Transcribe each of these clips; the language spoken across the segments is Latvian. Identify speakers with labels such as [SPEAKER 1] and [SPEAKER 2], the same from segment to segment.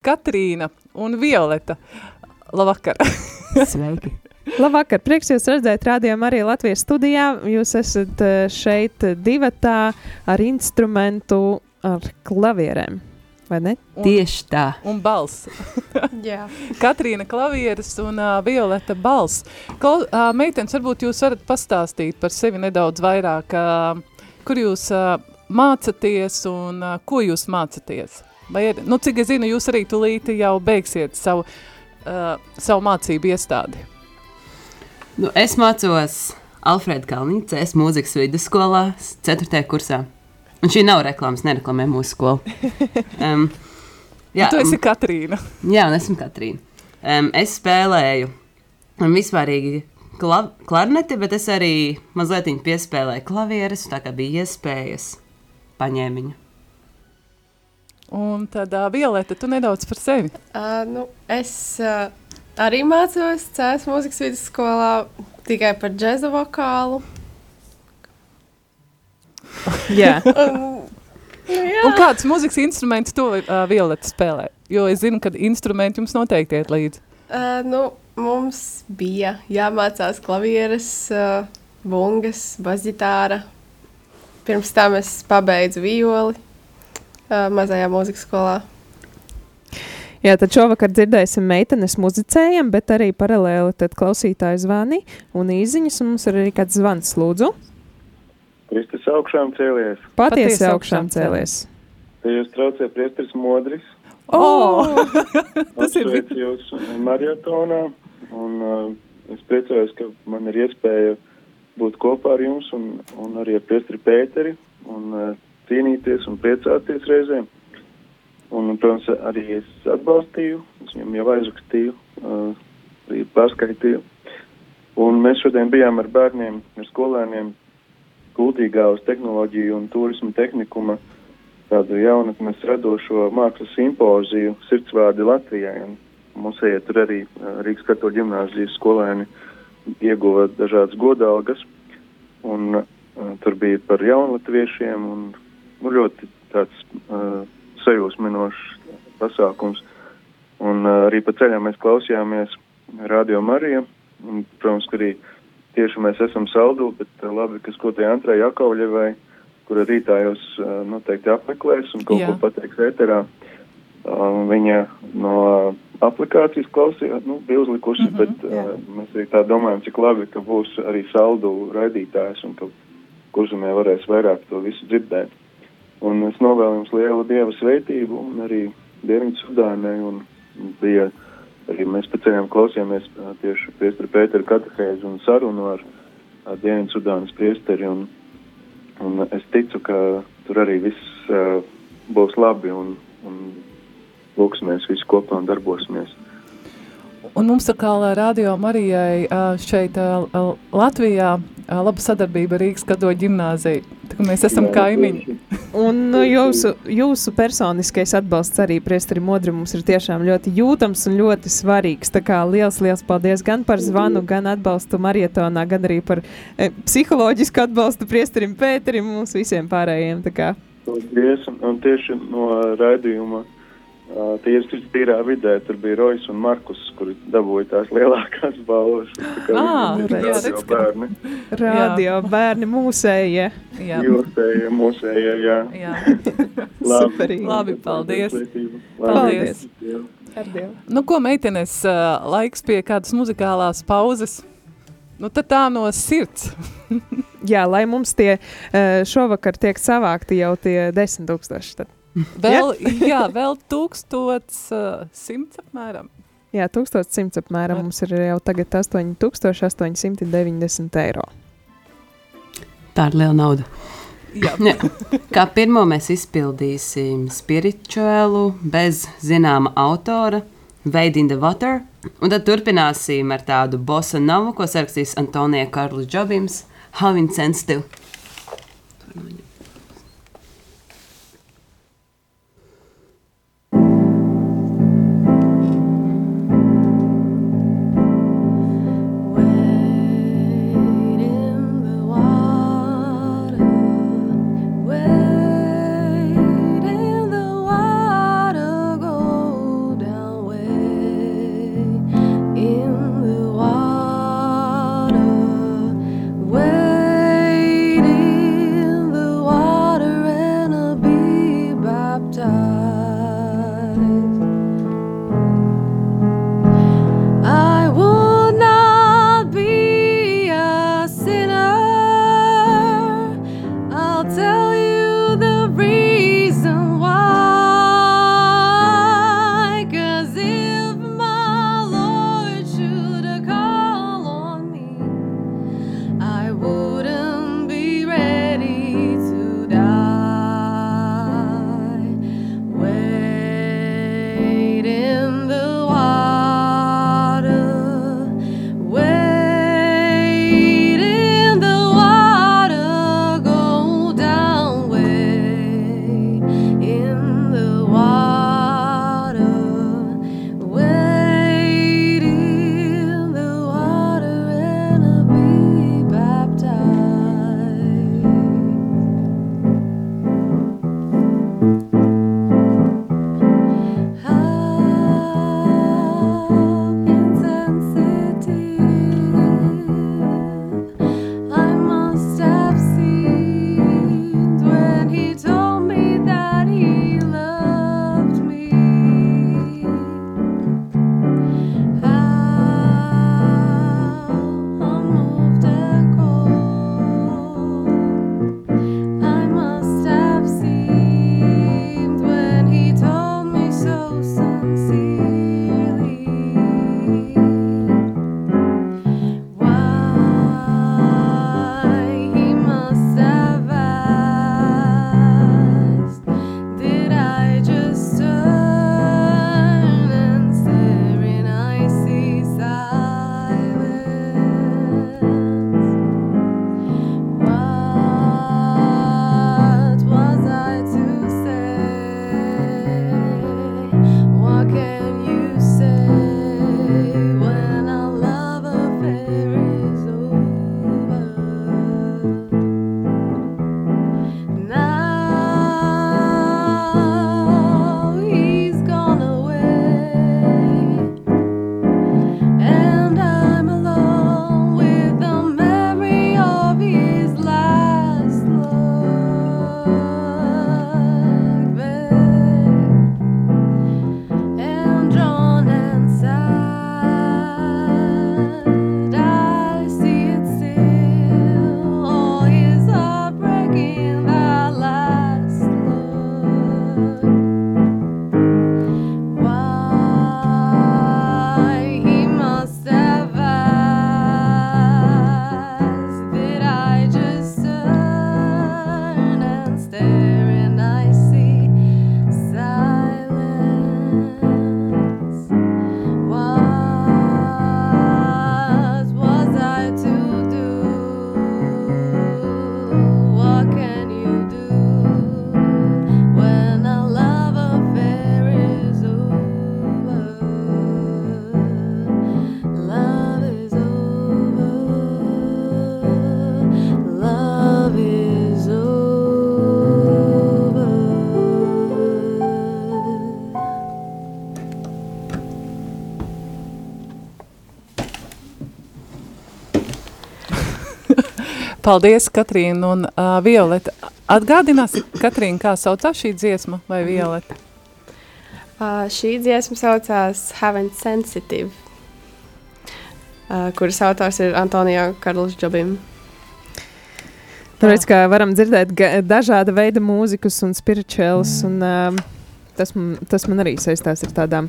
[SPEAKER 1] Katrīna un Violeta. Labvakar!
[SPEAKER 2] Sveiki!
[SPEAKER 3] Labvakar, prieks jūs redzēt rādījumā arī Latvijas studijā. Jūs esat eh, šeit divatā ar instrumentu, ar klavierēm, vai ne?
[SPEAKER 2] Un, Tieši tā.
[SPEAKER 1] Un balss. Katrīna klavieres un uh, Violeta balss. Klau, uh, meitenes, varbūt jūs varat pastāstīt par sevi nedaudz vairāk, uh, kur jūs uh, mācaties un uh, ko jūs mācaties? Vai ir, nu, cik es zinu, jūs arī tulīti jau beigsiet savu, uh, savu mācību iestādi.
[SPEAKER 2] Nu, es mācos Alfrēda Kalniņa, CS mūzikas vidusskolā, 4. kursā. Un šī nav reklāmas, nereklamē mūsu skolu. Um,
[SPEAKER 1] jā, tu esi Katrīna.
[SPEAKER 2] Jā, un esmu Katrīna. Um, es spēlēju un vispārīgi klav, klarneti, bet es arī mazliet piespēlēju klavieres, tā kā bija iespējas paņēmiņu.
[SPEAKER 1] Un tad, uh, Violeta, tu nedaudz par sevi.
[SPEAKER 4] Uh, nu, es uh, Arī mācos Cēlā mūzikas vidusskolā tikai par džēza vokālu.
[SPEAKER 3] Jā.
[SPEAKER 1] un, jā. Un kādus mūzikas instrumentus to uh, Violeta spēlē? Jo es zinu, ka instrumenti jums noteikti iet līdzi.
[SPEAKER 4] Uh, nu, mums bija jāmācās klavieres, uh, bungas, basģitāra. Pirms tam es pabeidzu violi mazajā mūzikas skolā.
[SPEAKER 3] Jā, tad šovakar dzirdēsim meitenes muzicējam, bet arī paralēli tad klausītāju zvani un īziņas, un mums ir arī kāds zvans, lūdzu.
[SPEAKER 5] Kristus augšām cēlies.
[SPEAKER 3] Patiesi, Patiesi augšām cēlies.
[SPEAKER 5] Te jūs traucē priestris modris.
[SPEAKER 3] Oh!
[SPEAKER 5] Tas ir jūs mariotonā, un uh, es priecājos, ka man ir iespēja būt kopā ar jums un, un arī ar priestri Pēteri un uh, cīnīties un priecāties reizēm. Un, protams, arī es atbalstīju, es viņam jau aizrakstīju, uh, arī pārskaitīju. Un mēs šodien bijām ar bērniem, ar skolēniem Kultīgā uz tehnoloģiju un turismu tehnikuma tādu jaunatnes radošo mākslas simpoziju sirdsvārdi Latvijai. Un iet tur arī uh, Rīgas katoļu ģimnāzijas skolēni ieguva dažādas godalgas. Un uh, tur bija par jaunlatviešiem un nu, ļoti tāds uh, sajūsminošs pasākums. Un uh, arī pa ceļam mēs klausījāmies Radio Mariju. Un, protams, ka arī tieši mēs esam saldū, bet uh, labi, ka skotie Antrai Jakovļevai, kura rītā jūs uh, noteikti apmeklēs un kaut Jā. ko pateiks ēterā. Uh, viņa no aplikācijas klausījās, nu, bija uzlikusi, mm -hmm, bet uh, jā. mēs arī tā domājam, cik labi, ka būs arī saldu raidītājs un ka kurzemē varēs vairāk to visu dzirdēt. Un es novēlu jums lielu dieva sveitību un arī Dienvidu Sudānai. Bija arī mēs pēc ceļiem klausījāmies tieši priesteri Pēteru katehēzi un sarunu ar, Dienvidu Sudānas priesteri. Un, un es ticu, ka tur arī viss uh, būs labi un, un lūksimies visi kopā un darbosimies.
[SPEAKER 1] Un mums atkal radio Marijai šeit Latvijā laba sadarbība Rīgas Kado ģimnāzija. Tā mēs esam kaimiņi.
[SPEAKER 3] Un nu, jūsu, jūsu personiskais atbalsts arī priesteri Modri mums ir tiešām ļoti jūtams un ļoti svarīgs. Tā kā liels, liels paldies gan par zvanu, gan atbalstu marietonā, gan arī par e, psiholoģisku atbalstu priesterim Pēterim mums visiem pārējiem.
[SPEAKER 5] Paldies, un, un tieši no raidījuma Tieši tīrā vidē tur bija Rojas un Markus, kuri dabūja tās lielākās balvas. Tā
[SPEAKER 3] ah, radio bērni. Radio bērni mūsējie.
[SPEAKER 5] Jā, jūsējie, mūsējie, jā. jā.
[SPEAKER 1] labi. Superīgi. Labi, paldies.
[SPEAKER 3] Paldies. paldies.
[SPEAKER 1] Nu, ko meitenes, laiks pie kādas muzikālās pauzes? Nu, tad tā no sirds.
[SPEAKER 3] jā, lai mums tie šovakar tiek savākti jau tie desmit tūkstoši. Tad.
[SPEAKER 1] Vēl, jā, vēl 1100 apmēram.
[SPEAKER 3] Jā, 1100 apmēram Ar... mums ir jau tagad 8890 eiro.
[SPEAKER 2] Tā ir liela nauda. Jā. Jā. Kā pirmo mēs izpildīsim spirituālu bez zināma autora, Vade in the Water, un tad turpināsim ar tādu bossa novu, ko sarakstīs Antonija Karls Džobims, How Insensitive.
[SPEAKER 1] Paldies, Katrīna un uh, Violeta. Atgādināsi, Katrīna, kā saucās šī dziesma vai Violeta?
[SPEAKER 4] Uh, šī dziesma saucās Haven't Sensitive, uh, kuras autors ir Antonija Karls Džobim.
[SPEAKER 3] Tāpēc, kā varam dzirdēt, dažāda veida mūzikas un spirituāls, un uh, tas, man, tas man arī saistās ar tādām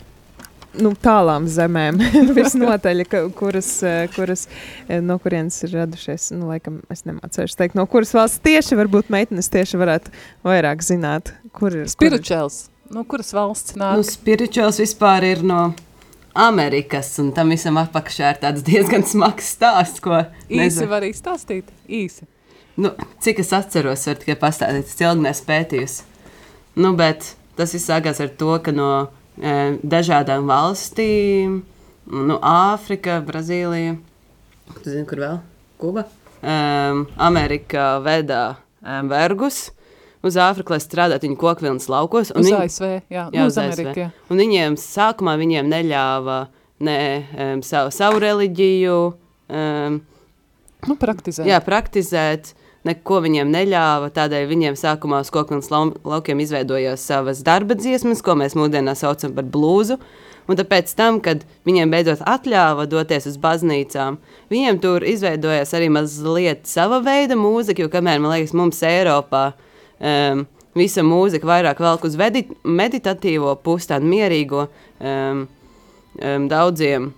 [SPEAKER 3] nu, tālām zemēm, visnotaļ, kuras, eh, kuras, eh, no kurienes ir radušies. Nu, laikam, es nemācīšos teikt, no kuras valsts tieši varbūt meitenes tieši varētu vairāk zināt, kur ir.
[SPEAKER 1] Spirituāls. No kuras valsts nāk?
[SPEAKER 2] Nu, Spirituāls vispār ir no Amerikas, un tam visam apakšā ir tāds diezgan smags stāsts, ko
[SPEAKER 1] īsi var arī stāstīt. Īsi.
[SPEAKER 2] Nu, cik es atceros, var tikai pastāstīt, es ilgi nespētījusi. Nu, bet tas viss sākās ar to, ka no dažādām valstīm. Nu, Āfrika, Brazīlija, zini, kur vēl? Kuba. Um, Amerikā veda um, vergus uz Āfriku, lai strādātu viņu kokvilnas laukos.
[SPEAKER 1] Uz viņi, ASV, jā, jā uz, uz Ameriku. ASV. Jā.
[SPEAKER 2] Un viņiem sākumā viņiem neļāva ne, um, savu, savu reliģiju. Um,
[SPEAKER 1] nu, praktizēt.
[SPEAKER 2] Jā, praktizēt neko viņiem neļāva. Tādēļ viņiem sākumā uz kokvilnas laukiem izveidojās savas darba dziesmas, ko mēs mūsdienās saucam par blūzu. Un tāpēc, tam, kad viņiem beidzot atļāva doties uz baznīcām, viņiem tur izveidojās arī mazliet sava veida mūzika, jo kamēr, man liekas, mums Eiropā um, visa mūzika vairāk velk uz meditatīvo pusi, tādu mierīgo um, um, daudziem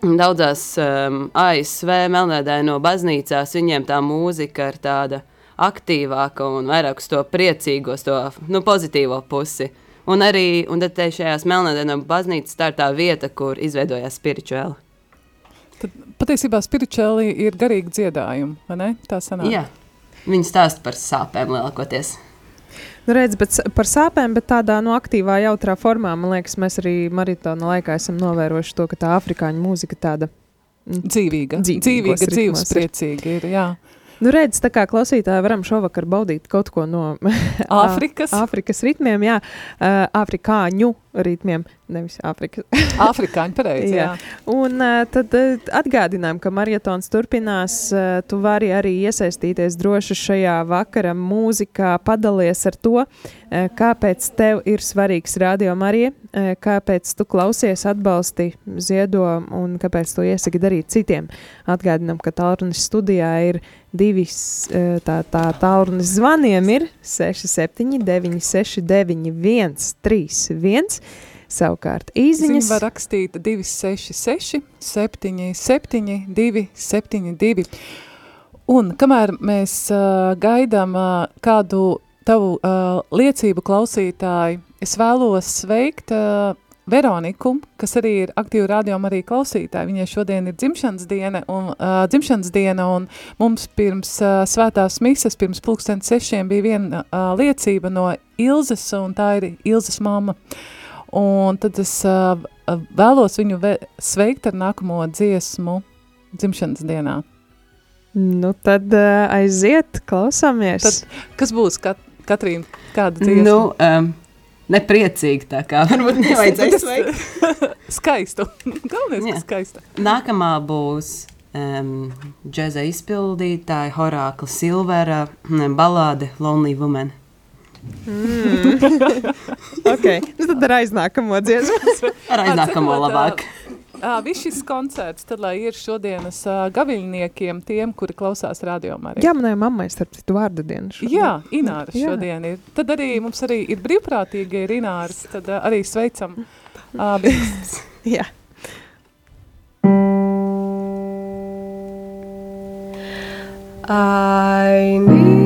[SPEAKER 2] Daudzās ehm, um, ASV melnēdaino baznīcās viņiem tā mūzika ir tāda aktīvāka un vairāk uz to priecīgo, to nu, pozitīvo pusi. Un arī un te šajās melnēdaino baznīcas tā ir tā vieta, kur izveidojās spirituāli.
[SPEAKER 1] Tad patiesībā spirituāli ir garīgi dziedājumi, vai ne? Tā sanāk.
[SPEAKER 2] Jā, viņi stāsta par sāpēm lielākoties.
[SPEAKER 3] Nu, redz, bet par sāpēm, bet tādā no aktīvā, jautrā formā, man liekas, mēs arī maratona laikā esam novērojuši to, ka tā afrikāņu mūzika tāda
[SPEAKER 1] mm, dzīvīga, dzīvīga, dzīvespriecīga ir. Jā.
[SPEAKER 3] Nu, redz, tā kā klausītāji varam šovakar baudīt kaut ko no
[SPEAKER 1] Āfrikas,
[SPEAKER 3] Āfrikas ritmiem, jā, Āfrikāņu uh, ritmiem, nevis Āfrikas.
[SPEAKER 1] Āfrikāņi nu, pareizi. jā. jā.
[SPEAKER 3] Un tad atgādinām, ka marietons turpinās. Tu vari arī iesaistīties droši šajā vakara mūzikā, padalies ar to, kāpēc tev ir svarīgs radio Marija, kāpēc tu klausies, atbalsti, ziedo un kāpēc tu iesaki darīt citiem. Atgādinām, ka tālrunis studijā ir divi tā, tā, tālrunis zvaniem ir 679 961 31 jums. Savukārt īziņas
[SPEAKER 1] Ziņu var rakstīt 266 77 272. Un kamēr mēs uh, gaidām uh, kādu tavu uh, liecību klausītāju, es vēlos sveikt uh, Veroniku, kas arī ir aktīva rādījuma arī klausītāja. Viņai šodien ir dzimšanas diena, un, uh, dzimšanas diena, un mums pirms uh, svētās mises, pirms pulksten sešiem bija viena uh, liecība no Ilzes, un tā ir Ilzes mamma. Uh, Un tad es uh, vēlos viņu vē sveikt ar nākamo dziesmu dzimšanas dienā.
[SPEAKER 3] Nu, tad uh, aiziet, klausāmies. Tad,
[SPEAKER 1] kas būs kat Katrīna? Kāda nu, dziesma?
[SPEAKER 2] Nu, um, nepriecīga tā kā varbūt nevajadzēja sveikt.
[SPEAKER 1] skaistu. Galvenais, ka skaista.
[SPEAKER 2] Nākamā būs um, džeza izpildītāja Horākla Silvera mm, balāde Lonely Woman.
[SPEAKER 3] Mm. okay. Nu, tad ar aiznākamo dziesmu.
[SPEAKER 2] ar aiznākamo labāk.
[SPEAKER 1] Uh, Viss šis koncerts, tad, lai ir šodienas uh, gaviļniekiem, tiem, kuri klausās radiomā.
[SPEAKER 3] Jā, manai mammai starp citu vārdu dienu
[SPEAKER 1] šodien. Jā, Ināra Jā. šodien ir. Tad arī mums arī ir brīvprātīgi ir Ināras, tad uh, arī sveicam. Uh,
[SPEAKER 3] Jā.
[SPEAKER 4] I need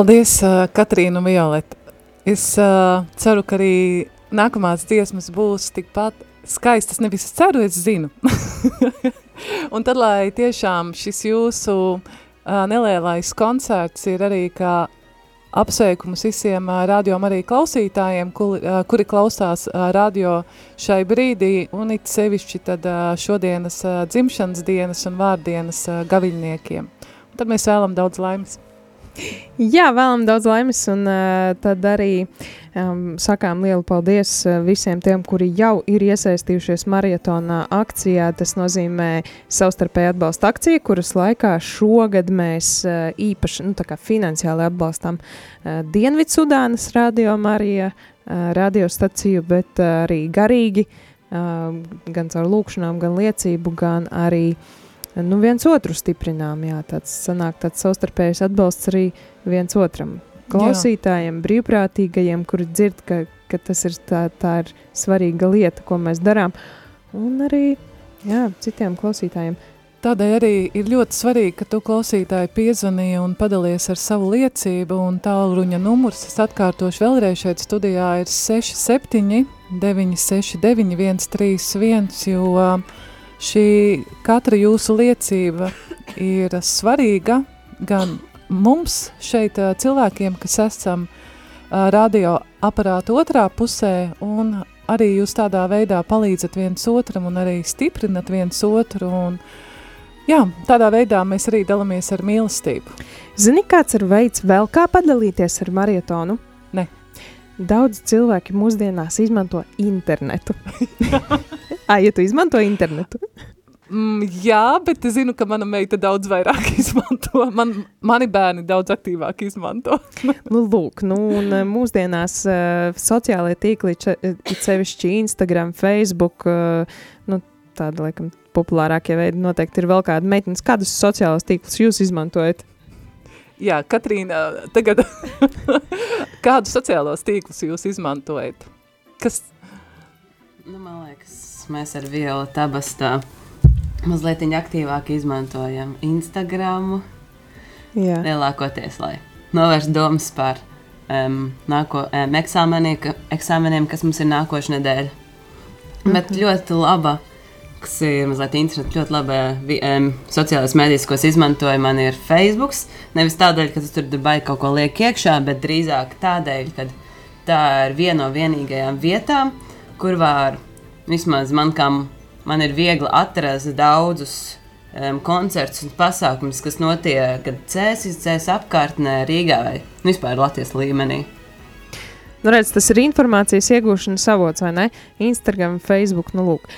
[SPEAKER 1] Paldies, Katrīna Violeta. Es uh, ceru, ka arī nākamās dziesmas būs tikpat skaistas, nevis es ceru, es zinu. un tad, lai tiešām šis jūsu uh, nelielais koncerts ir arī kā apsveikums visiem uh, radio arī klausītājiem, kuri, uh, kuri klausās uh, radio šai brīdī, un it sevišķi tad uh, šodienas uh, dzimšanas dienas un vārdienas uh, gaviļniekiem. Un tad mēs vēlam daudz laimes.
[SPEAKER 3] Jā, vēlam daudz laimes, un uh, tad arī um, sakām lielu paldies visiem tiem, kuri jau ir iesaistījušies maratonā akcijā. Tas nozīmē savstarpēju atbalsta akciju, kuras laikā šogad mēs uh, īpaši nu, finansiāli atbalstām uh, Dienvidsudānas radio Marija uh, radiostaciju, bet uh, arī garīgi, uh, gan caur lūkšanām, gan liecību, gan arī uh, nu, viens otru stiprinām. Jā, tāds sanāk tāds savstarpējs atbalsts arī viens otram. Klausītājiem, jā. brīvprātīgajiem, kuri dzird, ka, ka tas ir tā, tā ir svarīga lieta, ko mēs darām, un arī jā, citiem klausītājiem.
[SPEAKER 1] Tādēļ arī ir ļoti svarīgi, ka tu klausītāji piezvanīji un padalies ar savu liecību, un tālruņa numurs, es atkārtošu vēlreiz šeit studijā, ir 67 969 131, jo uh, Šī katra jūsu liecība ir svarīga gan mums šeit cilvēkiem, kas esam radio aparāta otrā pusē, un arī jūs tādā veidā palīdzat viens otram un arī stiprinat viens otru, un jā, tādā veidā mēs arī dalamies ar mīlestību.
[SPEAKER 3] Zini, kāds ir veids vēl kā padalīties ar marietonu? Daudz cilvēki mūsdienās izmanto internetu. ah, ja tu izmanto internetu?
[SPEAKER 1] Mm, jā, bet es zinu, ka mana meita daudz vairāk izmanto. Man, mani bērni daudz aktīvāk izmanto.
[SPEAKER 3] nu, lūk, nu, un eh, mūsdienās uh, sociālajie tīkli, it sevišķi Instagram, Facebook, uh, nu, tāda, laikam, populārākie veidi noteikti ir vēl kāda meitenes. Kādus sociālos tīklus jūs izmantojat?
[SPEAKER 1] Jā, Katrīna, tagad kādus sociālos tīklus jūs izmantojat? Kas?
[SPEAKER 2] Nu, man liekas, mēs ar Viola abas tā mazliet aktīvāk izmantojam Instagram. Jā. Lielākoties, lai novērstu domas par um, nāko, um, eksāmeniem, ka, eksāmeniem, kas mums ir nākošais nedēļa. Mm -hmm. Bet ļoti laba, kas ir mazliet interesanti, ļoti laba um, sociālais mēdījis, ko es izmantoju, man ir Facebook. Nevis tādēļ, ka tur Dubai kaut ko liek iekšā, bet drīzāk tādēļ, ka tā ir viena no vienīgajām vietām, kur var vismaz man, kam man ir viegli atrast daudzus um, koncertus un pasākumus, kas notiek gan Cēsīs, Cēsīs apkārtnē, Rīgā vai nu, vispār Latvijas līmenī.
[SPEAKER 3] Nu, redz, tas ir informācijas iegūšanas avots, vai ne? Instagram, Facebook. Nu, lūk.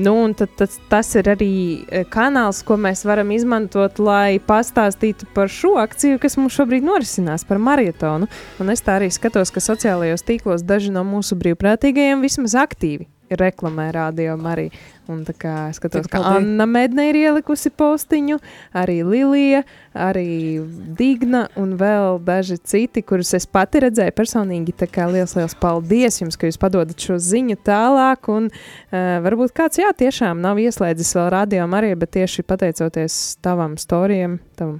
[SPEAKER 3] Nu, tad, tad, tas ir arī e, kanāls, ko mēs varam izmantot, lai pastāstītu par šo akciju, kas mums šobrīd norisinās, par maratonu. Un es tā arī skatos, ka sociālajos tīklos daži no mūsu brīvprātīgajiem vismaz aktīvi reklamē radio arī. Un tā kā es skatos, ka Anna Medne ir ielikusi postiņu, arī Lilija, arī Digna un vēl daži citi, kurus es pati redzēju personīgi. Tā kā liels, liels paldies jums, ka jūs padodat šo ziņu tālāk. Un uh, varbūt kāds, jā, tiešām nav ieslēdzis vēl radio arī, bet tieši pateicoties tavam storijam, tavam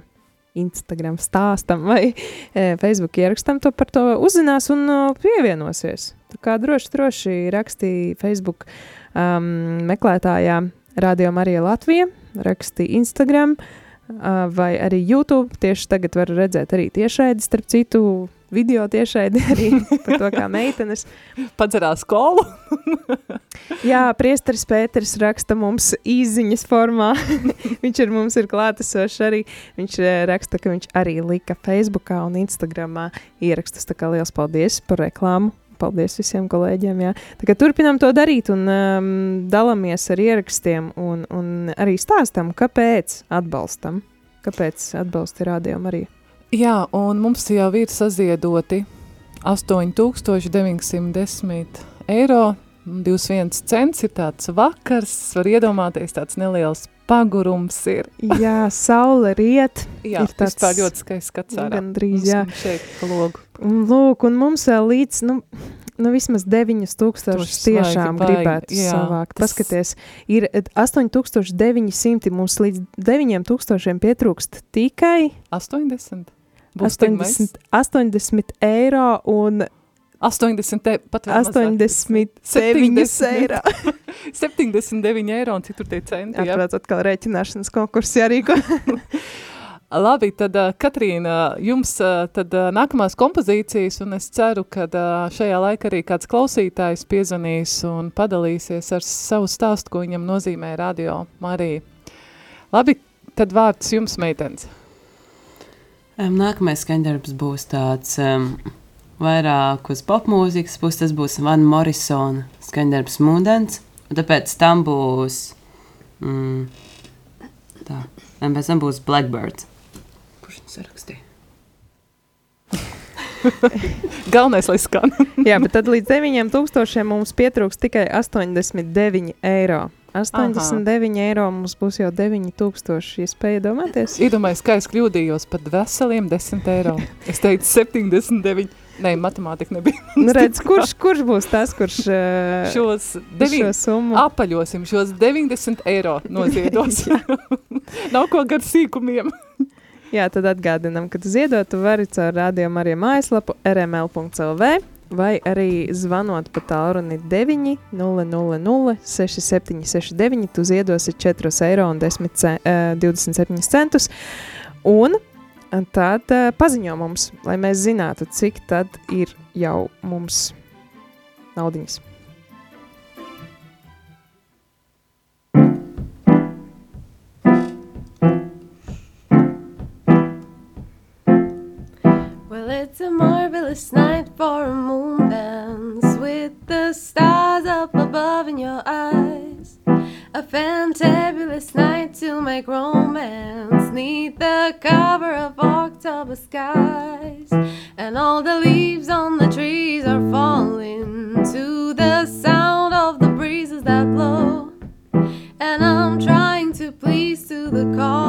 [SPEAKER 3] Instagram stāstam vai e, Facebook ierakstam, to par to uzzinās un uh, pievienosies. Tā kā droši, droši rakstīja Facebook um, meklētājā Radio Marija Latvija, rakstīja Instagram uh, vai arī YouTube. Tieši tagad var redzēt arī tiešraidi, starp citu, video tiešraidi arī par to, kā meitenes.
[SPEAKER 1] Padzerās skolu.
[SPEAKER 3] Jā, priesteris Pēters raksta mums īziņas formā. viņš ir mums ir klātesošs arī. Viņš eh, raksta, ka viņš arī lika Facebookā un Instagramā ierakstus. Tā kā liels paldies par reklāmu paldies visiem kolēģiem. Jā. Tagad turpinām to darīt un um, dalāmies ar ierakstiem un, un arī stāstam, kāpēc atbalstam. Kāpēc atbalsti rādījām arī?
[SPEAKER 1] Jā, un mums jau ir saziedoti 8910 eiro. 21 cents ir tāds vakars, var iedomāties, tāds neliels pagurums ir.
[SPEAKER 3] jā, saule riet.
[SPEAKER 1] jā, ir tāds tā ļoti skaists skats ārā.
[SPEAKER 3] Gandrīz, jā.
[SPEAKER 1] Šeit logu.
[SPEAKER 3] Un lūk, un mums vēl līdz, nu, nu vismaz 9000 tiešām baigi, gribētu jā, savākt. Tas... Paskaties, ir 8900, mums līdz 9000 pietrūkst tikai
[SPEAKER 1] 80.
[SPEAKER 3] 80, 80 eiro un
[SPEAKER 1] 80, te, pat
[SPEAKER 3] 89 eiro.
[SPEAKER 1] 79 eiro un citur tie centi.
[SPEAKER 3] Jā, protams, atkal rēķināšanas konkursi jārīko.
[SPEAKER 1] Labi, tad Katrīna, jums tad nākamās kompozīcijas, un es ceru, ka šajā laikā arī kāds klausītājs piezvanīs un padalīsies ar savu stāstu, ko viņam nozīmē radio Marija. Labi, tad vārds jums, meitenes.
[SPEAKER 2] Nākamais skaņdarbs būs tāds um, vairāk uz popmūzikas puses. Tas būs Van Morrisona skaņdarbs Mūdens. Tāpēc tam būs mm, tā. Un pēc tam būs Blackbird. Kurš viņu sarakstīja?
[SPEAKER 1] Galvenais, lai skan.
[SPEAKER 3] Jā, bet tad līdz 9000 mums pietrūks tikai 89 eiro. 89 Aha. eiro mums būs jau 9000. Iespēja domāties?
[SPEAKER 1] Iedomājieties, kā es kļūdījos par veseliem 10 eiro. Es teicu 79. Nē, matemātika nebija.
[SPEAKER 3] Nu, redz, kurš, kurš būs tas, kurš uh,
[SPEAKER 1] šos devi... šo summu apaļosim? Šos 90 eiro noziedos. Nav ko gar sīkumiem.
[SPEAKER 3] Jā, tad atgādinām, ka ziedot var caur rādījumu arī mājaslapu rml.lv vai arī zvanot pa tālruni 9 000 6769, tu ziedosi 4 eiro un 10, uh, 27 centus. Un tad uh, paziņo mums, lai mēs zinātu, cik tad ir jau mums naudiņas. It's a marvelous night for a moon dance with the stars up above in your eyes. A fantabulous night to make romance neath the cover of October skies. And all the leaves on the trees are falling to the sound of the breezes that blow. And I'm trying to please to the calling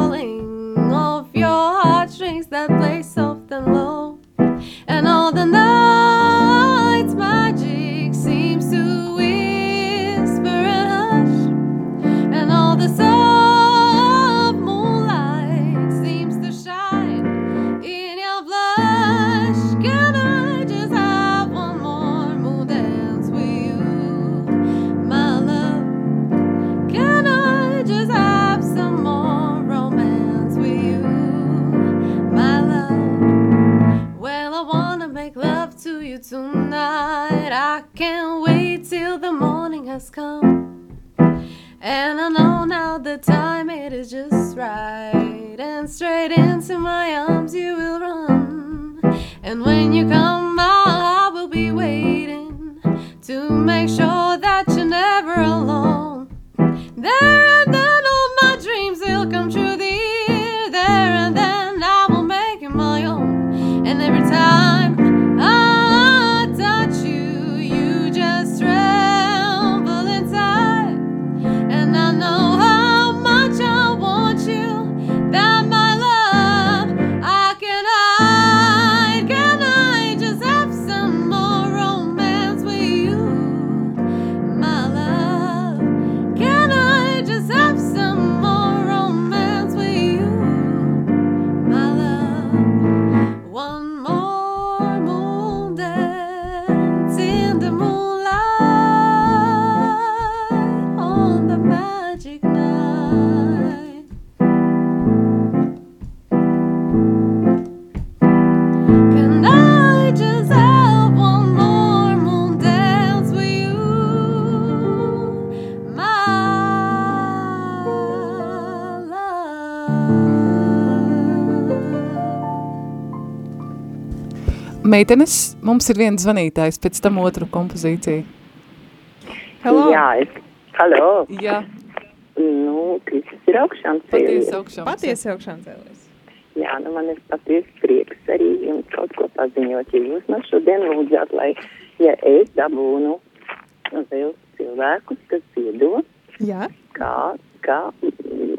[SPEAKER 3] than that.
[SPEAKER 6] Has come. And I know now the time it is just right. And straight into my arms you will run. And when you come, heart will be waiting to make sure that you're never alone. There and then all my dreams will come true. There and then I will make it my own. And every time.
[SPEAKER 1] Meitenes, mums ir viens zvanītājs, pēc tam otru kompozīciju.
[SPEAKER 7] Hello. Jā, es, halo.
[SPEAKER 1] Jā.
[SPEAKER 7] Nu, Kristus ir augšām cēlies.
[SPEAKER 1] Patiesi augšām.
[SPEAKER 3] Patiesi augšām cēlies.
[SPEAKER 7] Jā, nu man ir patiesi prieks arī jums kaut ko paziņot, ja jūs man šodien lūdzāt, lai, ja es dabūnu vēl cilvēkus, kas ziedo,
[SPEAKER 3] Jā.
[SPEAKER 7] kā, kā,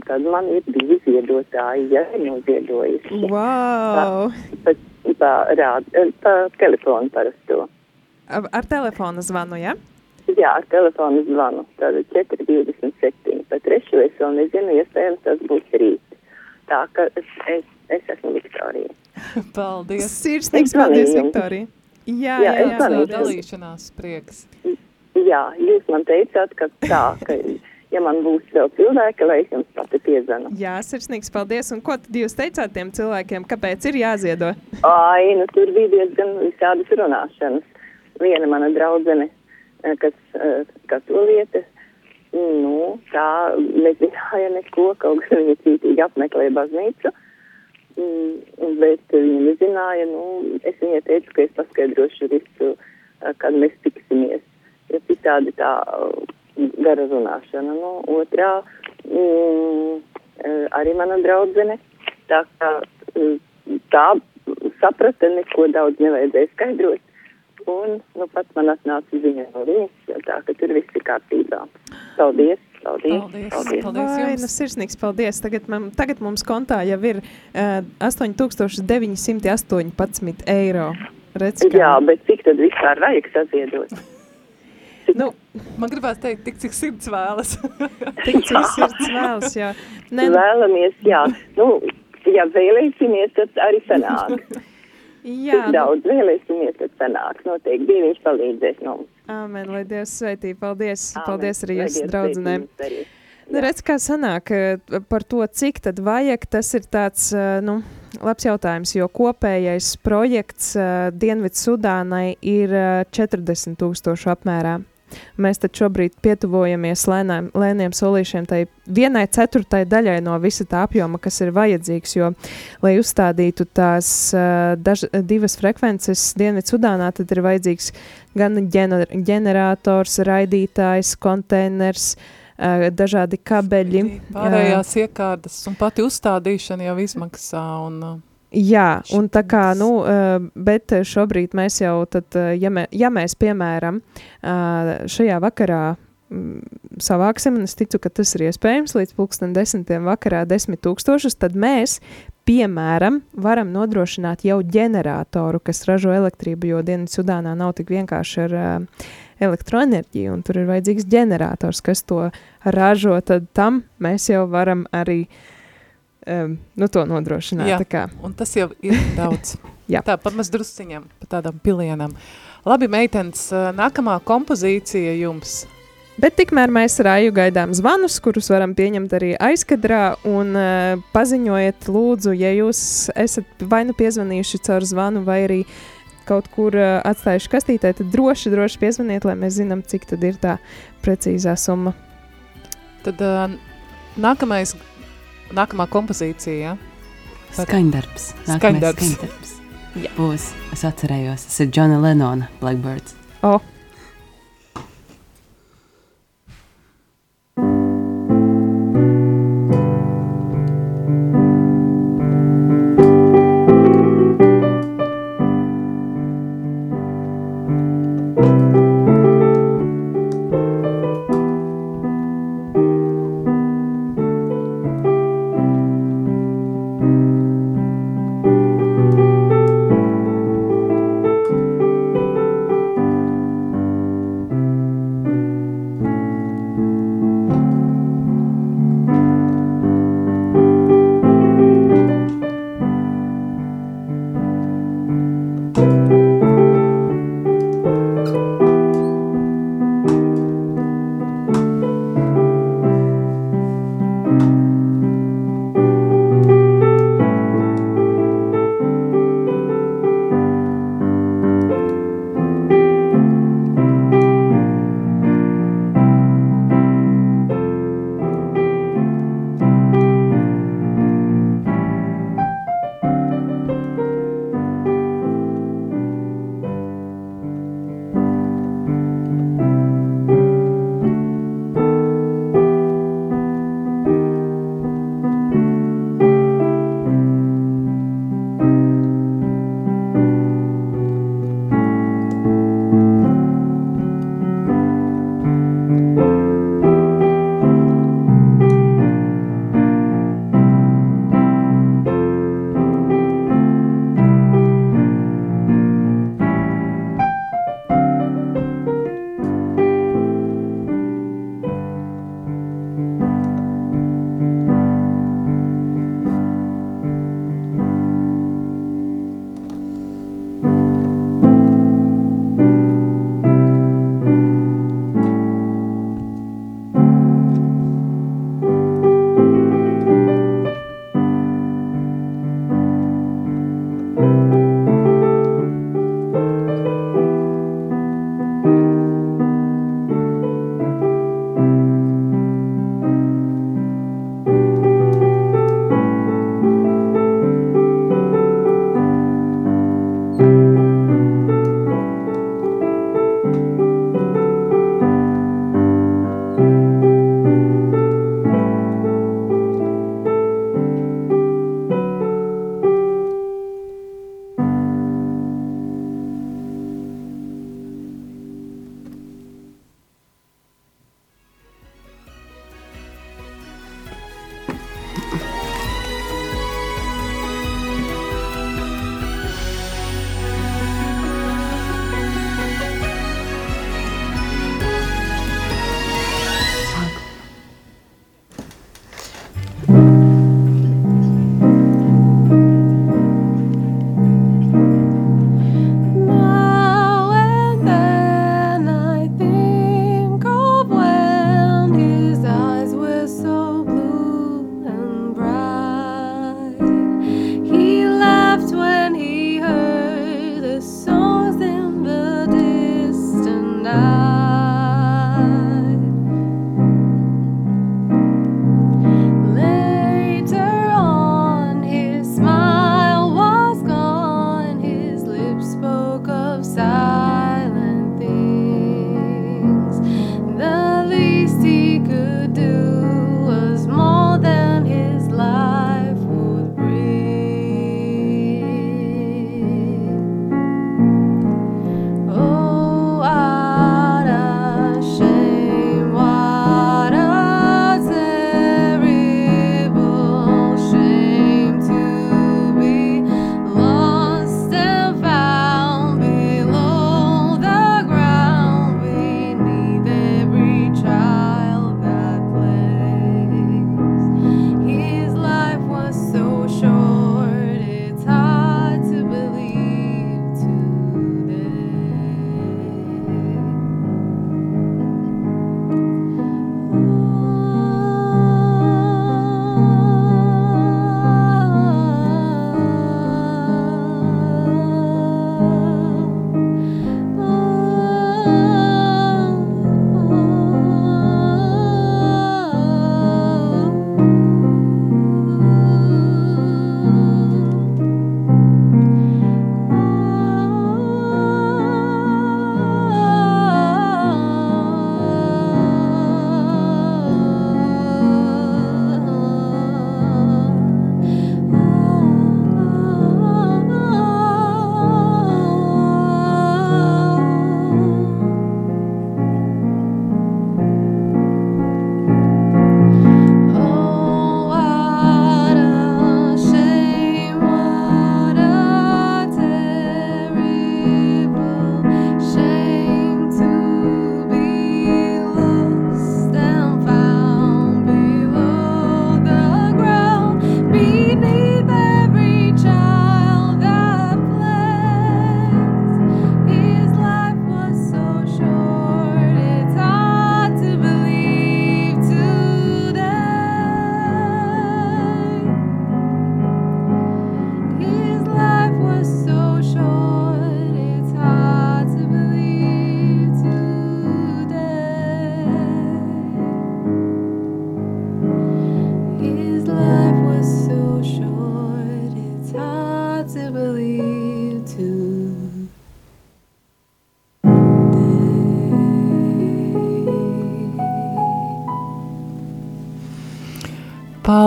[SPEAKER 7] tad man ir divi ziedotāji, ja noziedojuši.
[SPEAKER 3] Wow!
[SPEAKER 7] Pa, pa, rād, pa telefonu parasto.
[SPEAKER 3] Ar, ar telefonu zvanu, ja?
[SPEAKER 7] Jā, ar telefonu zvanu. Tātad 427. Pa trešo es vēl nezinu, iespējams tas būs rīt. Tā ka es, es, es esmu Viktorija.
[SPEAKER 1] Paldies.
[SPEAKER 3] Sirsnīgs paldies. Viktorija. Jā,
[SPEAKER 7] Jā,
[SPEAKER 3] jā, jā.
[SPEAKER 7] zvanīju.
[SPEAKER 1] Dalīšanās prieks.
[SPEAKER 7] Jā, jūs man teicāt, ka tā, ka ja man būs vēl cilvēki, lai es jums pati piezvanu.
[SPEAKER 3] Jā, sirsnīgs paldies. Un ko tad jūs teicāt tiem cilvēkiem, kāpēc ir jāziedo?
[SPEAKER 7] Ai, nu tur bija diezgan visādas runāšanas. Viena mana draudzene, eh, kas eh, katoliete, nu, tā nezināja neko, kaut gan viņa cītīgi apmeklēja baznīcu. Mm, Bet viņa nezināja, nu, es viņai teicu, ka es paskaidrošu visu, eh, kad mēs tiksimies. Jo citādi tā gara runāšana. Nu, otrā, mm, eh, arī mana draudzene, tā kā mm, tā saprata, neko daudz nevajadzēja skaidrot. Un nu, pats man atnāca ziņa no viņas, tā ka tur viss ir kārtībā. Paldies! Paldies!
[SPEAKER 1] Paldies,
[SPEAKER 7] paldies.
[SPEAKER 1] paldies
[SPEAKER 3] Vai, nu, sirsnīgs paldies. Tagad, man, tagad mums kontā jau ir uh, 8918 eiro. Redz, kā-
[SPEAKER 7] Jā, bet cik tad vispār vajag saziedot?
[SPEAKER 3] Nu,
[SPEAKER 1] Man gribās teikt, tik cik sirds vēlas.
[SPEAKER 3] tik cik sirds vēlas, jā. Nē, nu,
[SPEAKER 7] Vēlamies, jā. Nu, ja vēlēsimies, tad arī sanāk.
[SPEAKER 3] jā,
[SPEAKER 7] Cik daudz vēlēsimies, tad sanāk. Noteikti Dieviņš palīdzēs mums.
[SPEAKER 3] Amen, lai Dievs sveitī. Paldies,
[SPEAKER 7] Āmen.
[SPEAKER 3] paldies arī jūsu
[SPEAKER 7] Dievs
[SPEAKER 3] draudzenēm. Nu, redz, kā sanāk eh, par to, cik tad vajag, tas ir tāds, eh, nu, labs jautājums, jo kopējais projekts eh, Dienvidu Sudānai ir eh, 40 tūkstošu apmērā. Mēs taču šobrīd pietuvojamies lēnām, lēniem solīšiem tai vienai ceturtai daļai no visa tā apjoma, kas ir vajadzīgs, jo, lai uzstādītu tās daž, divas frekvences Dienvidu Sudānā, tad ir vajadzīgs gan ģener, ģenerators, raidītājs, konteiners, dažādi kabeļi.
[SPEAKER 1] Pārējās iekārtas un pati uzstādīšana jau izmaksā. Un,
[SPEAKER 3] Jā, un tā kā, nu, eh, bet šobrīd mēs jau, tad, eh, ja, mē, ja mēs, piemēram, eh, šajā vakarā mm, savāksim, un es ticu, ka tas ir iespējams līdz pulksten desmitiem vakarā desmit tūkstošus, tad mēs, piemēram, varam nodrošināt jau ģeneratoru, kas ražo elektrību, jo Dienvidu Sudānā nav tik vienkārši ar uh, elektroenerģiju, un tur ir vajadzīgs ģenerators, kas to ražo, tad tam mēs jau varam arī um, nu, to nodrošināt.
[SPEAKER 1] Jā. Un tas jau ir daudz. Tā, pat maz drusciņam, pa tādam pilienam. Labi, meitenes, nākamā kompozīcija jums.
[SPEAKER 3] Bet tikmēr mēs ar Aju gaidām zvanus, kurus varam pieņemt arī aizkadrā. Un uh, paziņojiet, lūdzu, ja jūs esat vai nu piezvanījuši caur zvanu, vai arī kaut kur uh, atstājuši kastītē, tad droši, droši piezvaniet, lai mēs zinām, cik tad ir tā precīzā summa.
[SPEAKER 1] Tad uh, nākamais, nākamā kompozīcija, ja?
[SPEAKER 2] Par... Skaņdarbs.
[SPEAKER 1] Skaņdarbs.
[SPEAKER 2] Skaņdarbs. Būs, es atcerējos, tas ir Džona Lenona Blackbirds.
[SPEAKER 3] Oh.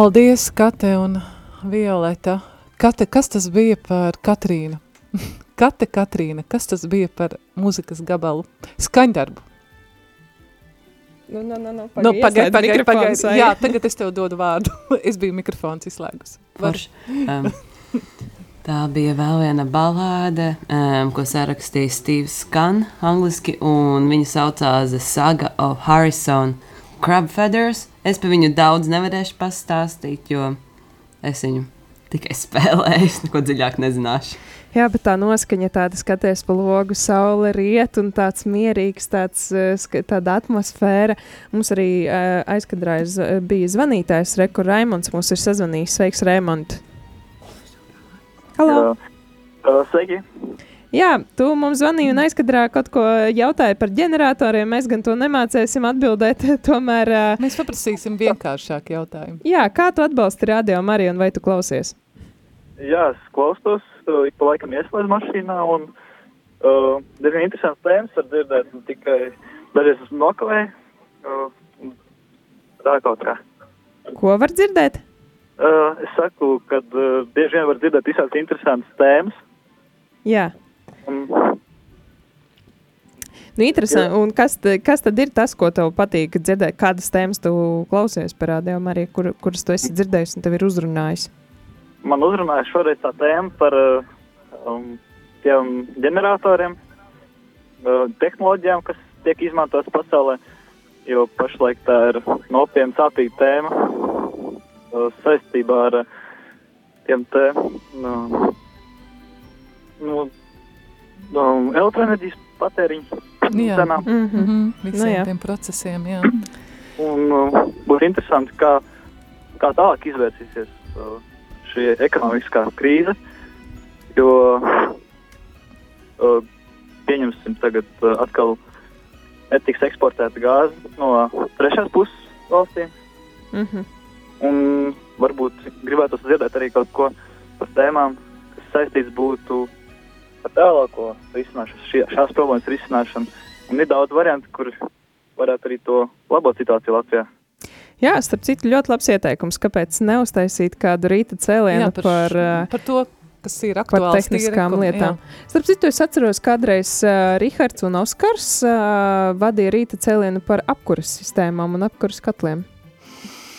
[SPEAKER 1] Paldies, Kate un Violeta. Kate, kas tas bija par Katrīnu? Kate Katrīna, kas tas bija par mūzikas gabalu? Skaņdarbu.
[SPEAKER 3] Nu, nu, nu, nu,
[SPEAKER 1] nu, pagaid, pagaid, pagaid. Jā, tagad es tev dodu vārdu. es biju mikrofons izslēgus.
[SPEAKER 2] Var... Um, tā bija vēl viena balāde, um, ko sarakstīja Steve's Skan angliski, un viņa saucās The Saga of Harrison Crab Feathers. Es par viņu daudz nevarēšu pastāstīt, jo es viņu tikai spēlēju, es neko dziļāk nezināšu.
[SPEAKER 3] Jā, bet tā noskaņa tāda skaties pa logu, saule riet un tāds mierīgs, tāds, eh, tāda atmosfēra. Mums arī uh, aizkadrā bija zvanītājs Reku Raimonds, mums ir sazvanījis. Sveiks, Raimond! Halo!
[SPEAKER 8] Sveiki!
[SPEAKER 3] Jā, tu mums zvanīji un aizkadrā kaut ko jautāja par ģeneratoriem. Mēs gan to nemācēsim atbildēt. Tomēr uh,
[SPEAKER 1] mēs paprasīsim vienkāršāku jautājumu.
[SPEAKER 3] Jā, kā tu atbalsti radio Mariju un vai tu klausies?
[SPEAKER 8] Jā, es klausos ik pa laikam ieslēdzu mašīnā, un uh, diezgan interesants tēmas var dzirdēt, un tikai dažreiz esmu nokavējis, uh, tā kaut kā.
[SPEAKER 3] Ko var dzirdēt?
[SPEAKER 8] Uh, es saku, ka uh, bieži vien var dzirdēt visādas interesantas tēmas.
[SPEAKER 3] Jā. Un, Nu, interesanti. Un kas, kas tad ir tas, ko tev patīk dzirdēt? Kādas tēmas tu klausies par rādījumu, arī kur, kuras tu esi dzirdējis un tev ir uzrunājis?
[SPEAKER 8] Man uzrunāja šoreiz tā tēma par uh, um, tiem ģeneratoriem, uh, tehnoloģijām, kas tiek izmantotas pasaulē. Jo pašlaik tā ir nopietna, sāpīga tēma uh, saistībā ar uh, tiem te uh, nu, um, elektroenerģijas patēriņu cenām.
[SPEAKER 1] Mm -hmm. Visiem nu, jā. tiem procesiem, jā.
[SPEAKER 8] Un uh, būs interesanti, kā, kā tālāk izvērsīsies uh, šī ekonomiskā krīze. Jo uh, pieņemsim, tagad uh, atkal netiks eksportēta gāze no trešās puses valstīm. Mm -hmm. Un varbūt gribētu dzirdēt arī kaut ko par tēmām, kas saistīts būtu ar tālāko risināšanu, šās problēmas risināšanu. Un ir daudz variantu, kur varētu arī to labot situāciju Latvijā.
[SPEAKER 3] Jā, starp citu, ļoti labs ieteikums, kāpēc neuztaisīt kādu rīta cēlienu Jā, par, par, uh,
[SPEAKER 1] par to, kas ir aktuāls.
[SPEAKER 3] Par tehniskām tīri, lietām. Jā. Starp citu, es atceros, kādreiz uh, Rihards un Oskars uh, vadīja rīta cēlienu par apkuras sistēmām un apkuras katliem.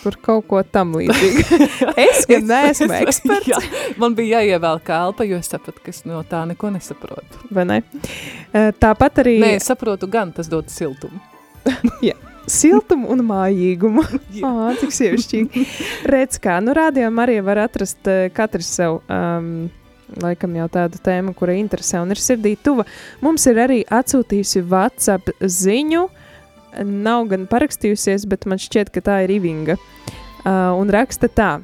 [SPEAKER 3] Par kaut ko tam līdzīgu. es gan neesmu eksperts. jā,
[SPEAKER 1] man bija jāievēl kalpa, jo es sapratu, ka es no tā neko nesaprotu.
[SPEAKER 3] Vai ne? Tāpat arī...
[SPEAKER 1] Nē, es saprotu gan, tas dod siltumu.
[SPEAKER 3] jā siltumu un mājīgumu. ah, cik sievišķīgi. Redz, kā nu rādījām arī var atrast katrs sev. Um, Laikam jau tādu tēmu, kura interesē un ir sirdī tuva. Mums ir arī atsūtījusi WhatsApp ziņu. Nav gan parakstījusies, bet man šķiet, ka tā ir Ivinga. Uh, un raksta tā: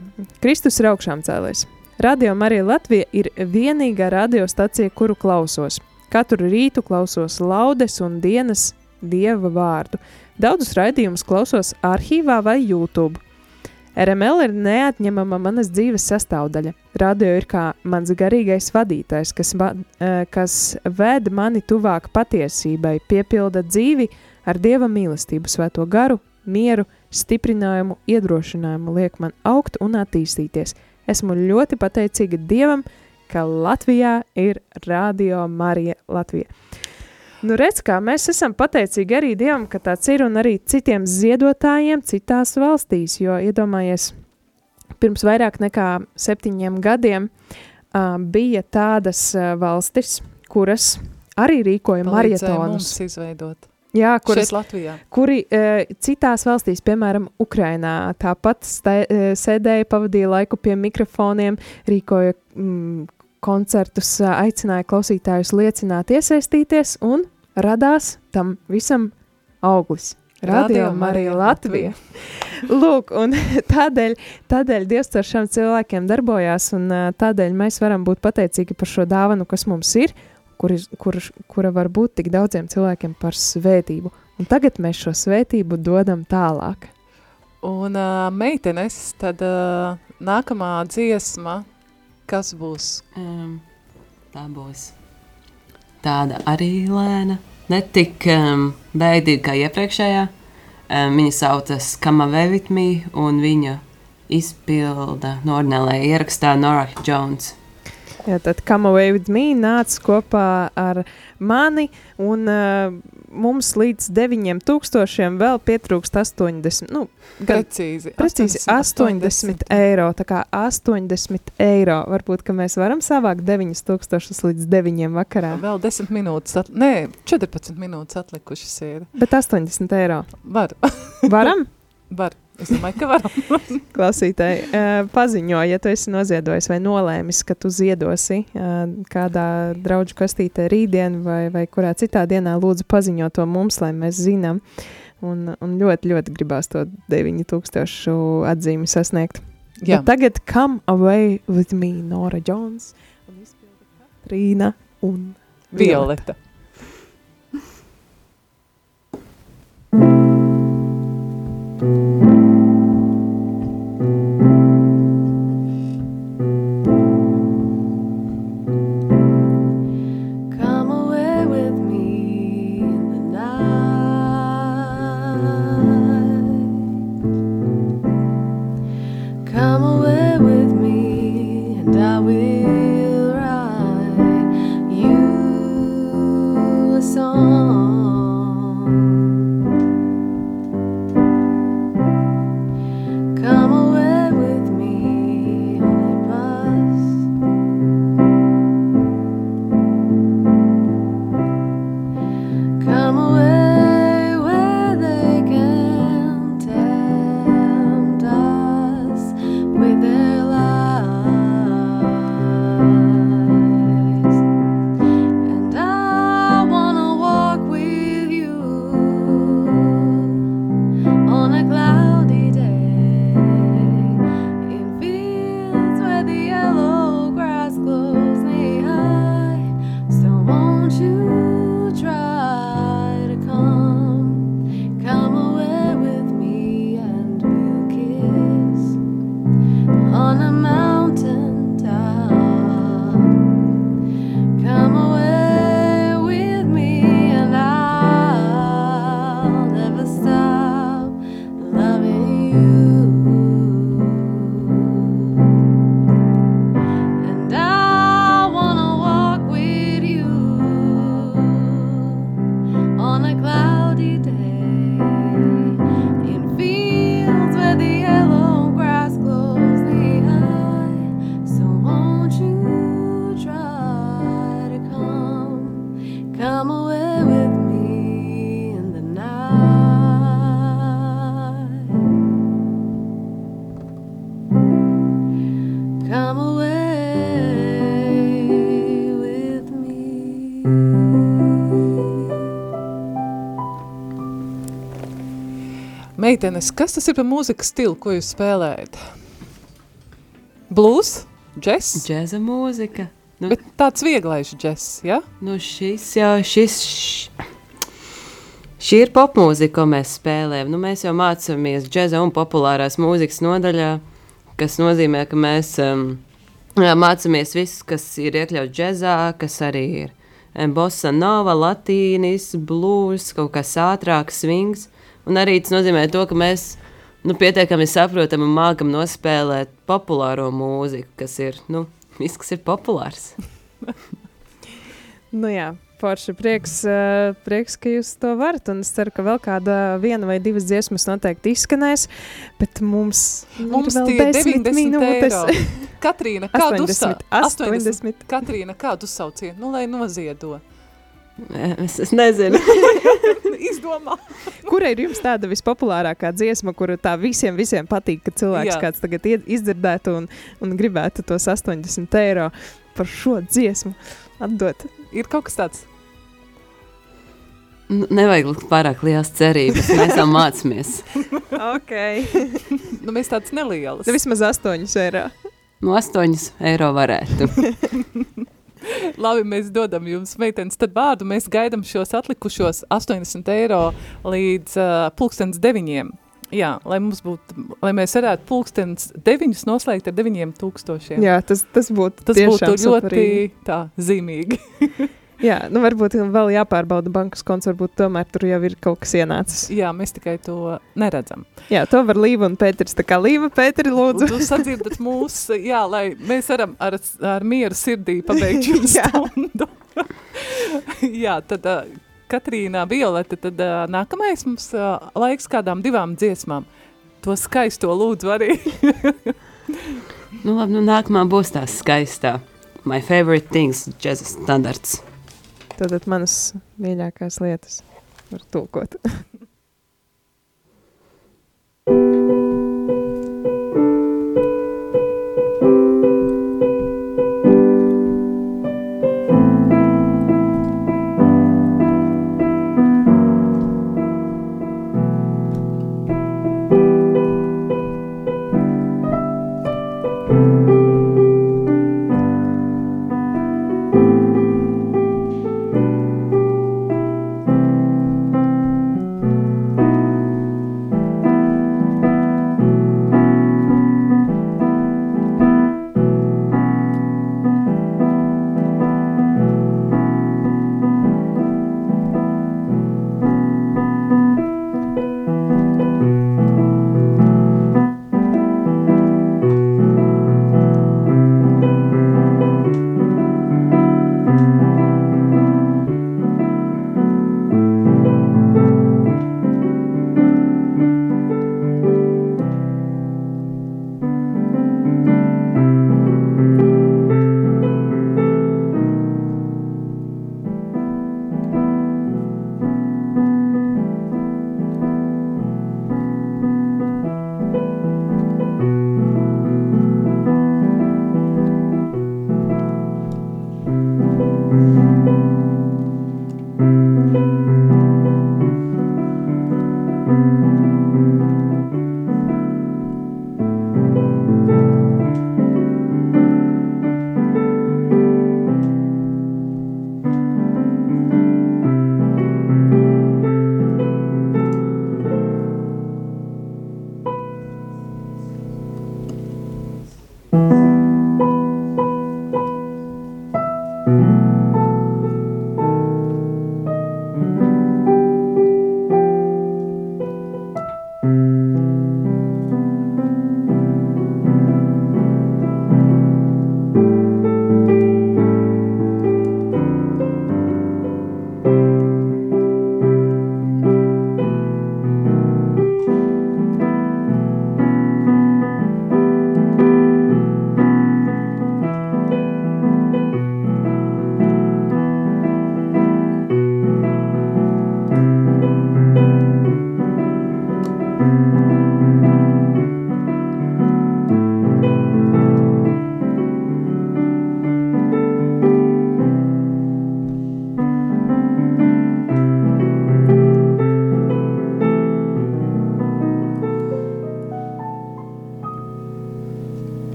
[SPEAKER 3] Kristus ir augšām cēlējs. Radio Marija Latvija ir vienīgā radiostacija, kuru klausos. Katru rītu klausos laudes un dienas dieva vārdu. Daudzus raidījumus klausos arhīvā vai YouTube. RML ir neatņemama manas dzīves sastāvdaļa. Radio ir kā mans garīgais vadītājs, kas, va, e, kas ved mani tuvāk patiesībai, piepilda dzīvi ar dieva mīlestību, svēto garu, mieru, stiprinājumu, iedrošinājumu, liek man augt un attīstīties. Esmu ļoti pateicīga Dievam, ka Latvijā ir Radio Marija Latvija. Nu, redz, kā mēs esam pateicīgi arī Dievam, ka tāds ir un arī citiem ziedotājiem citās valstīs, jo iedomājies, pirms vairāk nekā septiņiem gadiem uh, bija tādas uh, valstis, kuras arī rīkoja marietonus.
[SPEAKER 1] izveidot.
[SPEAKER 3] Jā, kuras, kuri uh, citās valstīs, piemēram, Ukrainā, tāpat stē, uh, sēdēja, pavadīja laiku pie mikrofoniem, rīkoja mm, koncertus, uh, aicināja klausītājus liecināt, iesaistīties un radās tam visam auglis. Radio Marija Latvija. Lūk, un tādēļ, tādēļ Dievs ar šiem cilvēkiem darbojās, un tādēļ mēs varam būt pateicīgi par šo dāvanu, kas mums ir, kur, kur, kura var būt tik daudziem cilvēkiem par svētību. Un tagad mēs šo svētību dodam tālāk.
[SPEAKER 1] Un uh, meitenes, tad uh, nākamā dziesma, kas būs?
[SPEAKER 2] Um, tā būs tāda arī lēna, ne tik um, beidīga kā iepriekšējā. Um, viņa saucas Kamavevitmī, un viņa izpilda normālajā ierakstā Nora Jones.
[SPEAKER 3] Jā, tad Come Away With Me nāca kopā ar mani, un uh, mums līdz 9000 vēl pietrūkst 80. Nu,
[SPEAKER 6] gan, precīzi,
[SPEAKER 3] precīzi 80, 80 eiro. Tā kā 80 eiro. Varbūt mēs varam savākt 9000 līdz 9 vakarā.
[SPEAKER 6] Vēl 10 minūtes, at... nē, 14 minūtes atlikušas ir.
[SPEAKER 3] Bet 80 eiro.
[SPEAKER 6] Var.
[SPEAKER 3] Varam?
[SPEAKER 6] Var. Es domāju, ka varam.
[SPEAKER 3] Klausītāji, paziņo, ja tu esi noziedojis vai nolēmis, ka tu ziedosi kādā draugu kastītē rītdien vai, vai kurā citā dienā, lūdzu paziņo to mums, lai mēs zinām. Un, un ļoti, ļoti gribās to 9000 atzīmi sasniegt. Jā. Bet tagad come away with me, Nora Jones un izpilda Katrīna un
[SPEAKER 6] Violeta. Violeta. Meitenes, kas tas ir par mūzikas stilu, ko jūs spēlējat? Blues? Džess?
[SPEAKER 2] Džeza mūzika.
[SPEAKER 6] Nu, Bet tāds vieglais džess, ja?
[SPEAKER 2] Nu šis jau, šis, š... šī ir popmūzika, ko mēs spēlējam. Nu, mēs jau mācāmies džeza un populārās mūzikas nodaļā, kas nozīmē, ka mēs um, jā, mācāmies visu, kas ir iekļauts džezā, kas arī ir bossa nova, latīnis, blues, kaut kas ātrāks, swings. Un arī tas nozīmē to, ka mēs nu, pietiekami saprotam un mākam nospēlēt populāro mūziku, kas ir, nu, viss, kas ir populārs.
[SPEAKER 3] nu jā, forši prieks, eh, prieks, ka jūs to varat, un es ceru, ka vēl kāda viena vai divas dziesmas noteikti izskanēs, bet mums,
[SPEAKER 6] mums ir vēl 10 minūtes. Katrīna, kādu 80, 80. 80. Katrīna, kādu sauciet, nu, lai noziedo?
[SPEAKER 2] Es, es nezinu.
[SPEAKER 6] Izdomā.
[SPEAKER 3] Kura ir jums tāda vispopulārākā dziesma, kuru tā visiem, visiem patīk, ka cilvēks Jā. kāds tagad izdzirdētu un, un gribētu tos 80 eiro par šo dziesmu atdot?
[SPEAKER 6] Ir kaut kas tāds.
[SPEAKER 2] Nu, nevajag likt pārāk liels cerības. Mēs tam mācāmies.
[SPEAKER 3] ok.
[SPEAKER 6] nu, mēs tādas nelielas.
[SPEAKER 3] Nu, vismaz 8 eiro.
[SPEAKER 2] No 8 eiro varētu.
[SPEAKER 6] Labi, mēs dodam jums, meitenes, tad vārdu. Mēs gaidām šos atlikušos 80 eiro līdz uh, pulkstens deviņiem. Jā, lai mums būtu, lai mēs varētu pulkstens deviņus noslēgt ar deviņiem tūkstošiem.
[SPEAKER 3] Jā, tas, tas būtu
[SPEAKER 6] Tas būtu ļoti superīgi. tā zīmīgi.
[SPEAKER 3] Jā, nu varbūt vēl jāpārbauda bankas konts, varbūt tomēr tur jau ir kaut kas ienācis.
[SPEAKER 1] Jā, mēs tikai to neredzam.
[SPEAKER 3] Jā, to var Līva un Pēteris. Tā kā Līva, Pēteri, lūdzu.
[SPEAKER 1] Jūs sadzirdat mūs, jā, lai mēs varam ar, ar mieru sirdī pabeigt šo stundu. jā, tad uh, Katrīna Violeta, tad uh, nākamais mums uh, laiks kādām divām dziesmām. To skaisto lūdzu arī.
[SPEAKER 2] nu labi, nu nākamā būs tā skaistā. My favorite things, džeza standarts.
[SPEAKER 3] Tātad manas mīļākās lietas var tulkot.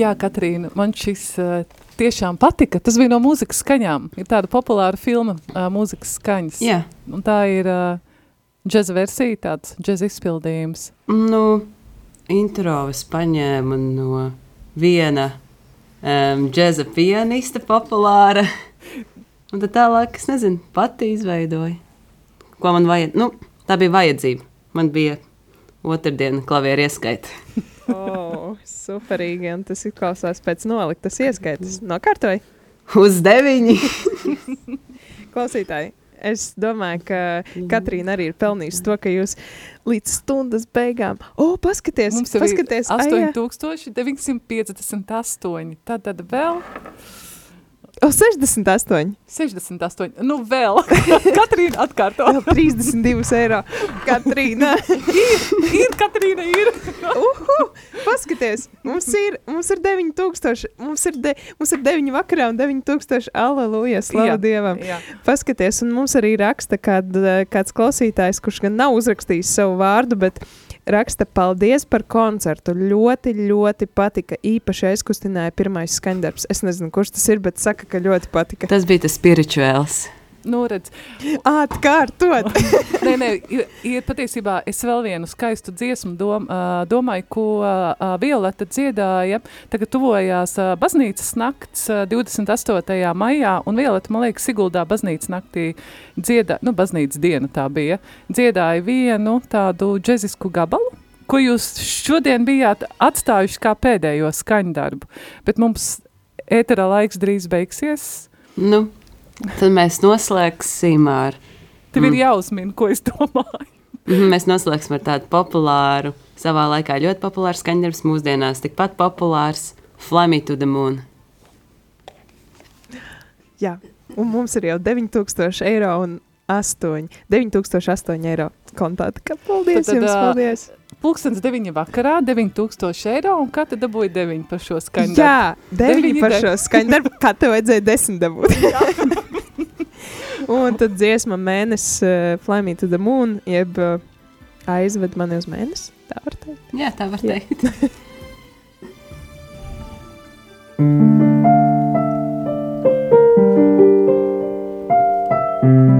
[SPEAKER 1] Jā, Katrīna, man šis uh, tiešām patika. Tas bija no mūzikas skaņām. Ir tāda populāra filma, uh, mūzikas skaņas.
[SPEAKER 2] Jā.
[SPEAKER 1] Un tā ir uh, džeza versija, tāds džeza izpildījums.
[SPEAKER 2] Nu, intro es paņēmu no viena um, džeza pianista populāra. Un tad tālāk, es nezinu, pati izveidoju. Ko man vajag? Nu, tā bija vajadzība. Man bija otrdiena klavieru ieskaita.
[SPEAKER 3] oh, superīgi, un tas ir klausās pēc noliktas ieskaitas. Nokārtoji?
[SPEAKER 2] Uz deviņi.
[SPEAKER 3] Klausītāji, es domāju, ka Katrīna arī ir pelnījusi to, ka jūs līdz stundas beigām, o, oh, paskaties,
[SPEAKER 1] Mums
[SPEAKER 3] paskaties,
[SPEAKER 1] 8958, tad, tad vēl.
[SPEAKER 3] O, 68.
[SPEAKER 1] 68. Nu, vēl. Katrīna atkārto.
[SPEAKER 3] Vēl 32 eiro. Katrīna.
[SPEAKER 1] ir, ir, Katrīna, ir.
[SPEAKER 3] Uhu, paskaties, mums ir, mums ir 9000, mums ir, de, mums ir 9 vakarā un 9000, aleluja, slavu jā, Dievam. Jā. Paskaties, un mums arī raksta kād, kāds klausītājs, kurš gan nav uzrakstījis savu vārdu, bet raksta paldies par koncertu. Ļoti, ļoti patika. Īpaši aizkustināja pirmais skaņdarbs. Es nezinu, kurš tas ir, bet saka, ka ļoti patika.
[SPEAKER 2] Tas bija tas spirituāls.
[SPEAKER 6] Nu, redz.
[SPEAKER 3] Atkārtot.
[SPEAKER 6] nē, nē, ir, patiesībā es vēl vienu skaistu dziesmu dom, domāju, ko Violeta dziedāja. Tagad tuvojās baznīcas nakts uh, 28. maijā, un Violeta, man liekas, Siguldā baznīcas naktī dziedā, nu, baznīcas diena tā bija, dziedāja vienu tādu džezisku gabalu, ko jūs šodien bijāt atstājuši kā pēdējo skaņdarbu, bet mums ētera laiks drīz beigsies.
[SPEAKER 2] Nu, Tad mēs noslēgsim ar.
[SPEAKER 6] Tev mm. ir jāuzmina, ko es domāju.
[SPEAKER 2] Mhm, mēs noslēgsim ar tādu populāru, savā laikā ļoti populāru skaņdarbs, mūsdienās tikpat populārs Fly Me to the Moon.
[SPEAKER 3] Jā, un mums ir jau 9000 eiro un 8, 9008 eiro kontā. Paldies tad, jums, paldies!
[SPEAKER 6] Pūkstens 9 vakarā, 9000 eiro, un kā tad dabūja 9 par šo skaņu?
[SPEAKER 3] Jā, 9, 9 par šo skaņu darbu, kā tev vajadzēja 10 dabūt. Un tad dziesma mēnesis uh, Fly Me to the Moon, jeb uh, aizved mani uz mēnesi. Tā var teikt.
[SPEAKER 2] Jā, tā var teikt.
[SPEAKER 6] varbūt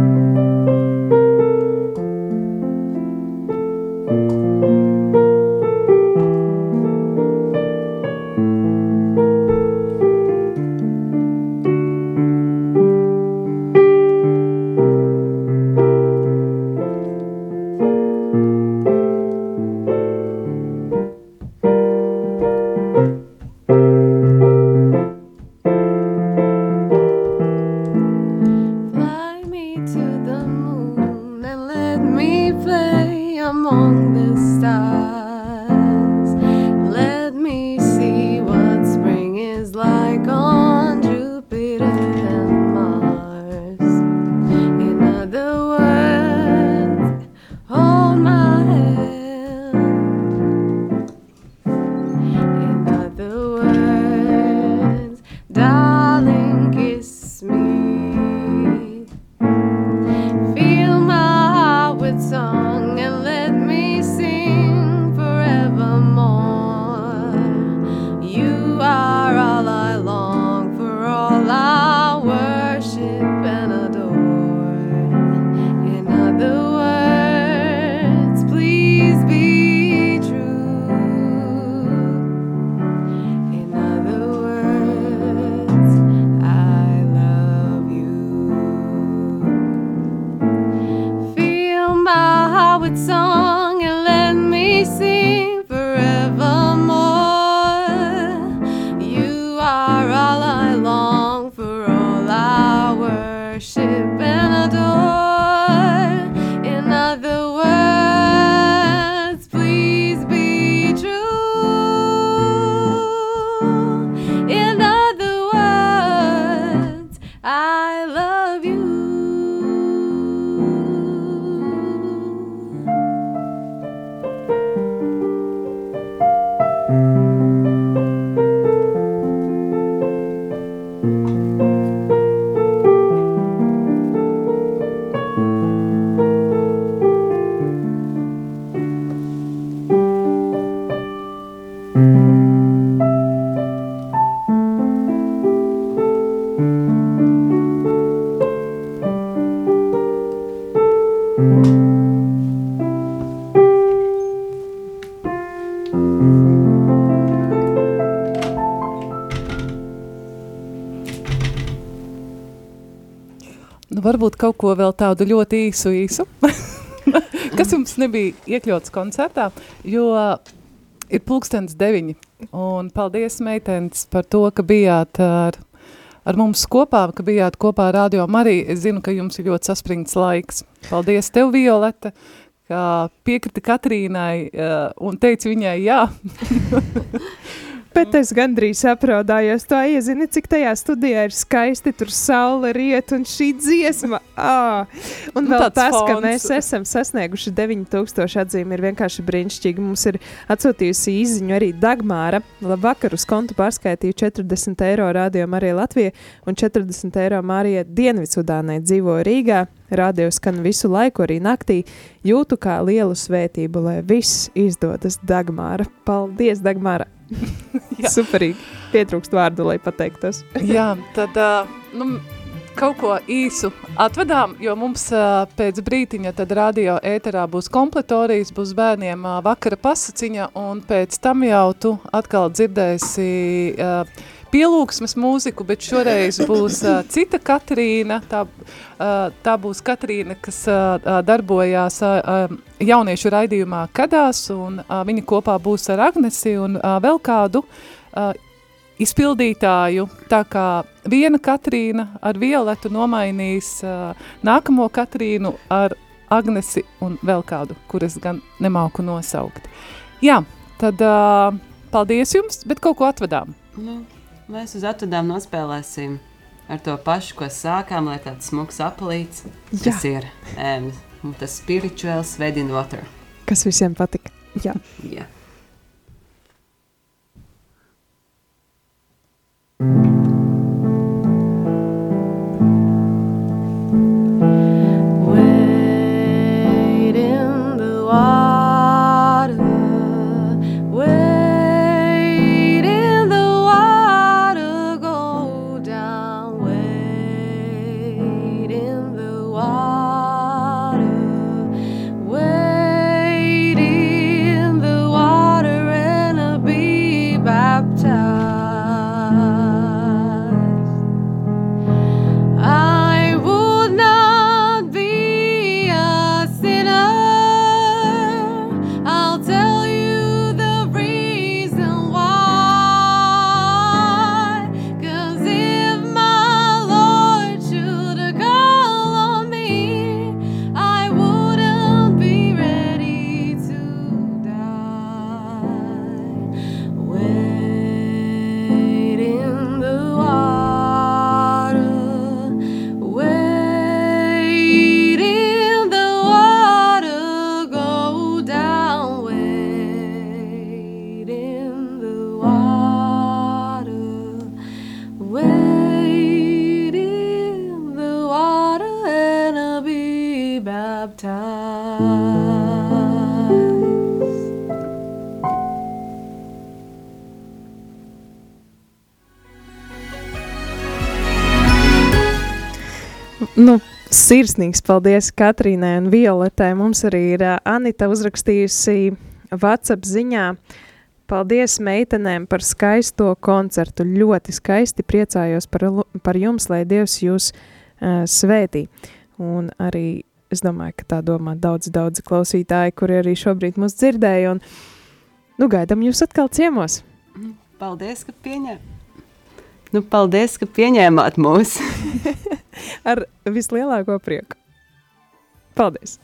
[SPEAKER 6] kaut ko vēl tādu ļoti īsu, īsu, kas jums nebija iekļauts koncertā, jo ir pulkstens deviņi. Un paldies, meitenes, par to, ka bijāt ar, ar mums kopā, ka bijāt kopā ar Radio Mariju. Es zinu, ka jums ir ļoti saspringts laiks. Paldies tev, Violeta, ka piekrita Katrīnai uh, un teica viņai jā.
[SPEAKER 3] Bet es gandrīz apraudājos. Tā iezini, cik tajā studijā ir skaisti. Tur saule riet un šī dziesma. Ah. Un nu, vēl tas, fons. ka mēs esam sasnieguši 9000 atzīmi, ir vienkārši brīnišķīgi. Mums ir atsūtījusi īziņu arī Dagmāra. Labvakar uz kontu pārskaitīju 40 eiro rādījumu arī Latvijai un 40 eiro Mārija Dienvidsudānai dzīvo Rīgā. Radio skan visu laiku, arī naktī. Jūtu kā lielu svētību, lai viss izdodas Dagmāra. Paldies, Dagmāra! Superīgi. Pietrūkst vārdu, lai pateiktos.
[SPEAKER 6] Jā, tad uh, nu,
[SPEAKER 1] kaut ko īsu atvedām, jo mums uh, pēc brītiņa tad radio ēterā būs kompletorijas, būs bērniem uh, vakara pasaciņa, un pēc tam jau tu atkal dzirdēsi uh, pielūgsmes mūziku, bet šoreiz būs uh, cita Katrīna, tā, uh, tā būs Katrīna, kas uh, darbojās uh, jauniešu raidījumā Kadās, un uh, viņa kopā būs ar Agnesi un uh, vēl kādu uh, izpildītāju, tā kā viena Katrīna ar Violetu nomainīs uh, nākamo Katrīnu ar Agnesi un vēl kādu, kuras gan nemāku nosaukt. Jā, tad uh, paldies jums, bet kaut ko atvedām.
[SPEAKER 2] Nu, mēs uz atvedām nospēlēsim ar to pašu, ko sākām, lai tāds smuks apelīts, kas ir um, tas spiritual svedin water.
[SPEAKER 3] Kas visiem patika. Jā.
[SPEAKER 2] Jā.
[SPEAKER 6] Wade
[SPEAKER 3] sirsnīgs paldies Katrīnai un Violetai. Mums arī ir Anita uzrakstījusi WhatsApp ziņā. Paldies meitenēm par skaisto koncertu. Ļoti skaisti priecājos par, par jums, lai Dievs jūs uh, svētī. Un arī es domāju, ka tā domā daudz, daudz klausītāji, kuri arī šobrīd mūs dzirdēja. Un, nu, gaidām jūs atkal ciemos.
[SPEAKER 2] Paldies, ka pieņēmāt. Nu, paldies, ka pieņēmāt mūs.
[SPEAKER 3] Ar vislielāko prieku. Paldies!